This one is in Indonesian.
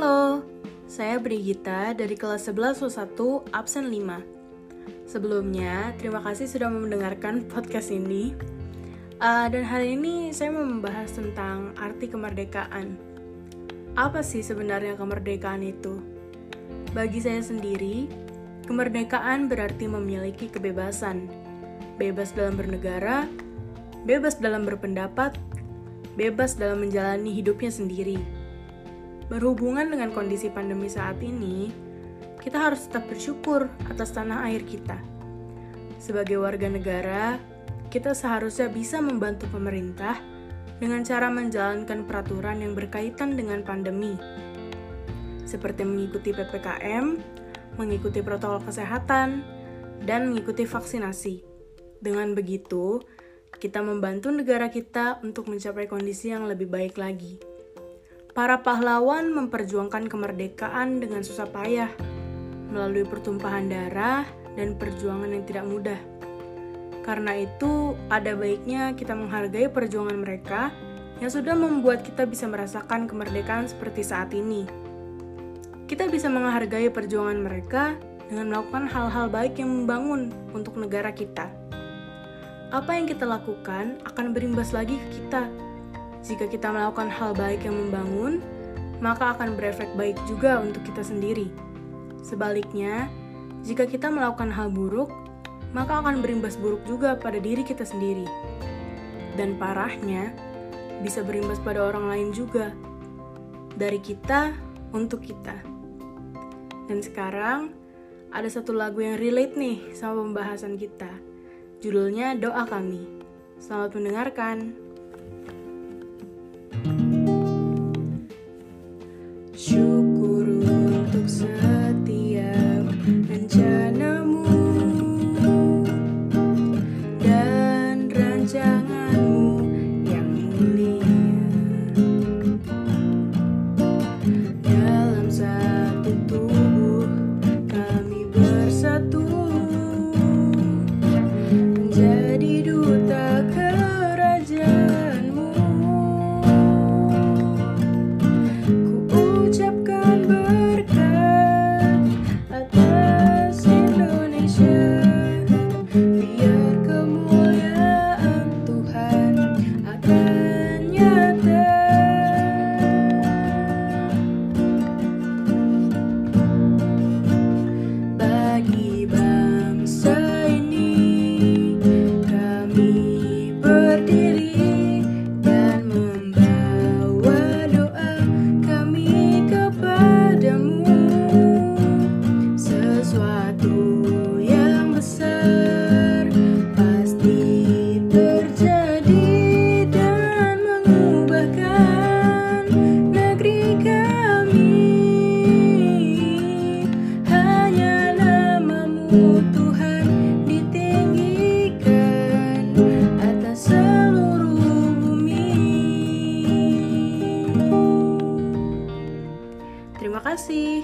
Halo, saya Brigita dari kelas 11 1 absen 5. Sebelumnya, terima kasih sudah mendengarkan podcast ini. Uh, dan hari ini saya mau membahas tentang arti kemerdekaan. Apa sih sebenarnya kemerdekaan itu? Bagi saya sendiri, kemerdekaan berarti memiliki kebebasan. Bebas dalam bernegara, bebas dalam berpendapat, bebas dalam menjalani hidupnya sendiri Berhubungan dengan kondisi pandemi saat ini, kita harus tetap bersyukur atas tanah air kita. Sebagai warga negara, kita seharusnya bisa membantu pemerintah dengan cara menjalankan peraturan yang berkaitan dengan pandemi, seperti mengikuti PPKM, mengikuti protokol kesehatan, dan mengikuti vaksinasi. Dengan begitu, kita membantu negara kita untuk mencapai kondisi yang lebih baik lagi. Para pahlawan memperjuangkan kemerdekaan dengan susah payah, melalui pertumpahan darah dan perjuangan yang tidak mudah. Karena itu, ada baiknya kita menghargai perjuangan mereka yang sudah membuat kita bisa merasakan kemerdekaan seperti saat ini. Kita bisa menghargai perjuangan mereka dengan melakukan hal-hal baik yang membangun untuk negara kita. Apa yang kita lakukan akan berimbas lagi ke kita jika kita melakukan hal baik yang membangun, maka akan berefek baik juga untuk kita sendiri. Sebaliknya, jika kita melakukan hal buruk, maka akan berimbas buruk juga pada diri kita sendiri. Dan parahnya, bisa berimbas pada orang lain juga. Dari kita untuk kita. Dan sekarang, ada satu lagu yang relate nih sama pembahasan kita. Judulnya Doa Kami. Selamat mendengarkan. Syukur untuk saya Terima kasih.